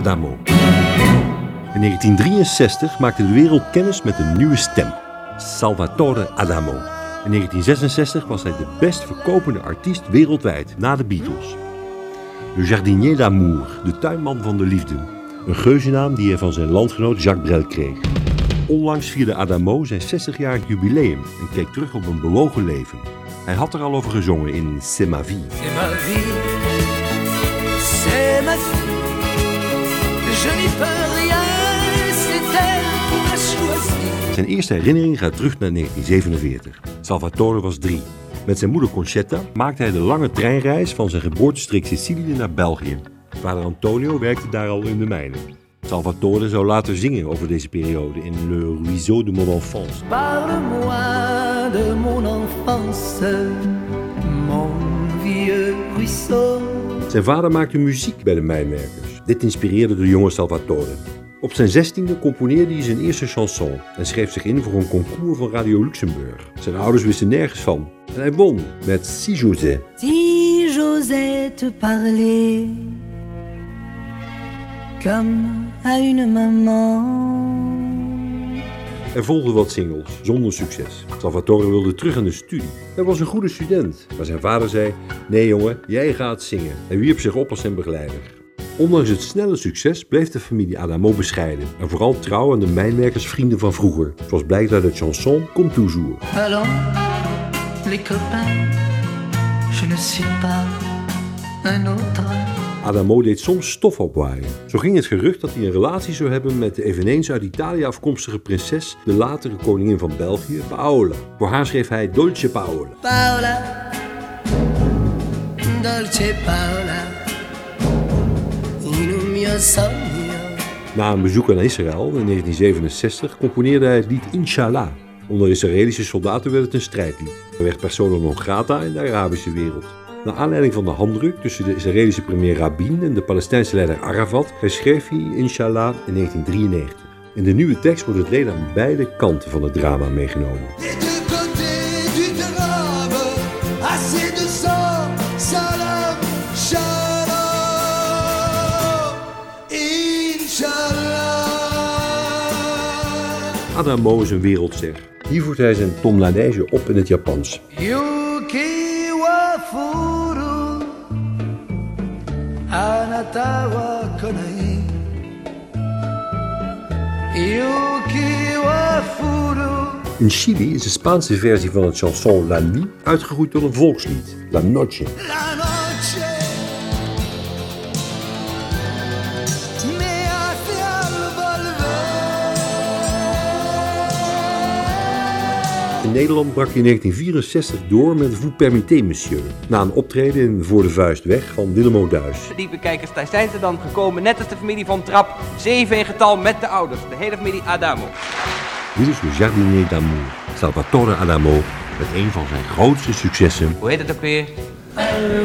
Adamo. In 1963 maakte de wereld kennis met een nieuwe stem, Salvatore Adamo. In 1966 was hij de best verkopende artiest wereldwijd na de Beatles. Le Jardinier d'Amour, de tuinman van de liefde. Een geuzennaam die hij van zijn landgenoot Jacques Brel kreeg. Onlangs vierde Adamo zijn 60-jarig jubileum en keek terug op een bewogen leven. Hij had er al over gezongen in C'est ma vie. C'est ma vie, Zijn eerste herinnering gaat terug naar 1947. Salvatore was drie. Met zijn moeder Concetta maakte hij de lange treinreis van zijn geboortestreek Sicilië naar België. Vader Antonio werkte daar al in de mijnen. Salvatore zou later zingen over deze periode in Le Ruisseau de mon enfance. Parle-moi de mon enfance, mon vieux ruisseau. Zijn vader maakte muziek bij de mijnwerkers. Dit inspireerde de jonge Salvatore. Op zijn zestiende componeerde hij zijn eerste chanson en schreef zich in voor een concours van Radio Luxemburg. Zijn ouders wisten nergens van en hij won met Si José. Si j'osais te parler comme à une maman. Er volgden wat singles, zonder succes. Salvatore wilde terug aan de studie. Hij was een goede student, maar zijn vader zei: Nee jongen, jij gaat zingen. Hij wierp zich op als zijn begeleider. Ondanks het snelle succes bleef de familie Adamo bescheiden en vooral trouw aan de mijnwerkersvrienden van vroeger, zoals blijkt uit de chanson Comme toujours. Allons, les copains, je ne suis pas un autre. Adamo deed soms stof opwaaien. Zo ging het gerucht dat hij een relatie zou hebben met de eveneens uit Italië afkomstige prinses, de latere koningin van België, Paola. Voor haar schreef hij Dolce Paola. Paola, dolce Paola, Na een bezoek aan Israël in 1967 componeerde hij het lied Inshallah. Onder Israëlische soldaten werd het een strijdlied. Hij werd persona non grata in de Arabische wereld. Naar aanleiding van de handdruk tussen de Israëlische premier Rabin en de Palestijnse leider Arafat herschreef hij Inshallah in 1993. In de nieuwe tekst wordt het leed aan beide kanten van het drama meegenomen. Adamo is een wereldster. Hier voert hij zijn tomlanege op in het Japans. Yuki wa furu, anata wa konai. Yuki wa furu. In Chili is de Spaanse versie van het chanson La Nuit uitgegroeid tot een volkslied, La Noche. La noche In Nederland brak hij in 1964 door met Vous permettez, monsieur. Na een optreden in Voor de Vuist weg van Willem O'Duis. Lieve kijkers, daar zijn ze dan gekomen, net als de familie van Trap. Zeven in getal met de ouders, de hele familie Adamo. Dit is Le Jardinier d'Amour, Salvatore Adamo, met een van zijn grootste successen. Hoe heet het ook weer?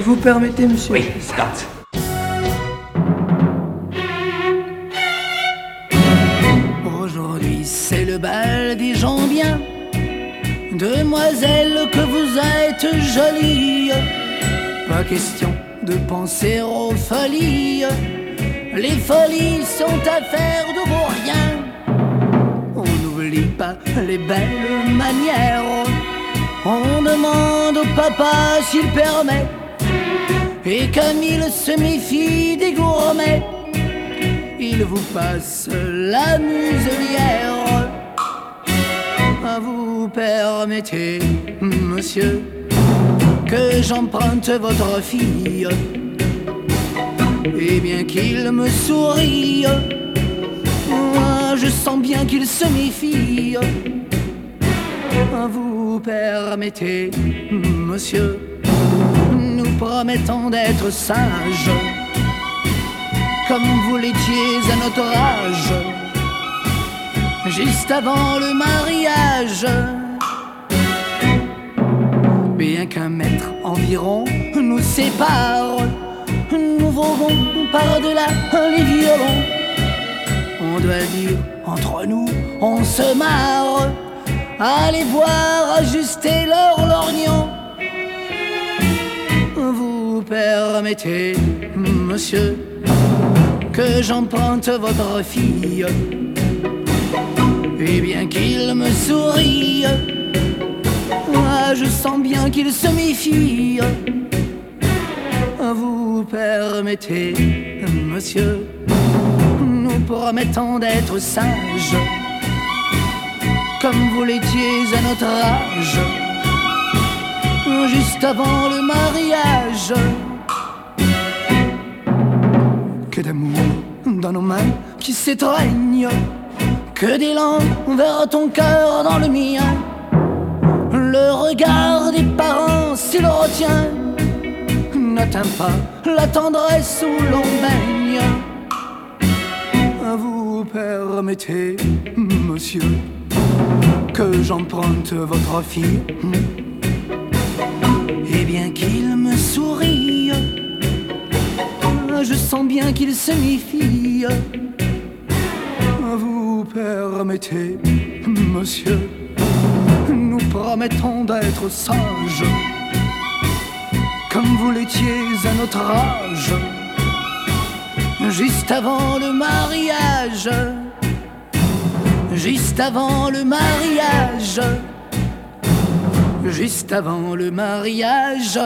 vous permettez, monsieur? Oei, dat. Demoiselle que vous êtes jolie. Pas question de penser aux folies. Les folies sont affaires de vos riens On n'oublie pas les belles manières. On demande au papa s'il permet. Et comme il se méfie des gourmets il vous passe la muselière. Permettez, monsieur, que j'emprunte votre fille. Et bien qu'il me sourie, moi je sens bien qu'il se méfie. Vous permettez, monsieur, nous promettons d'être sages comme vous l'étiez à notre âge, juste avant le mariage. Bien qu'un mètre environ nous sépare, nous volons par-delà les violons. On doit dire entre nous, on se marre. Allez voir ajuster leur lorgnon. Vous permettez, monsieur, que j'emprunte votre fille. Et bien qu'il me sourie, sens bien qu'il se méfie. Vous permettez, monsieur, nous promettons d'être sages, comme vous l'étiez à notre âge, juste avant le mariage. Que d'amour dans nos mains qui s'étreignent, que d'élan vers ton cœur dans le mien. Le regard des parents, s'il retient, n'atteint pas la tendresse où l'on baigne. Vous permettez, monsieur, que j'emprunte votre fille? Et bien qu'il me sourie, je sens bien qu'il se méfie. Vous permettez, monsieur, nous promettons d'être sages, comme vous l'étiez à notre âge, juste avant le mariage, juste avant le mariage, juste avant le mariage.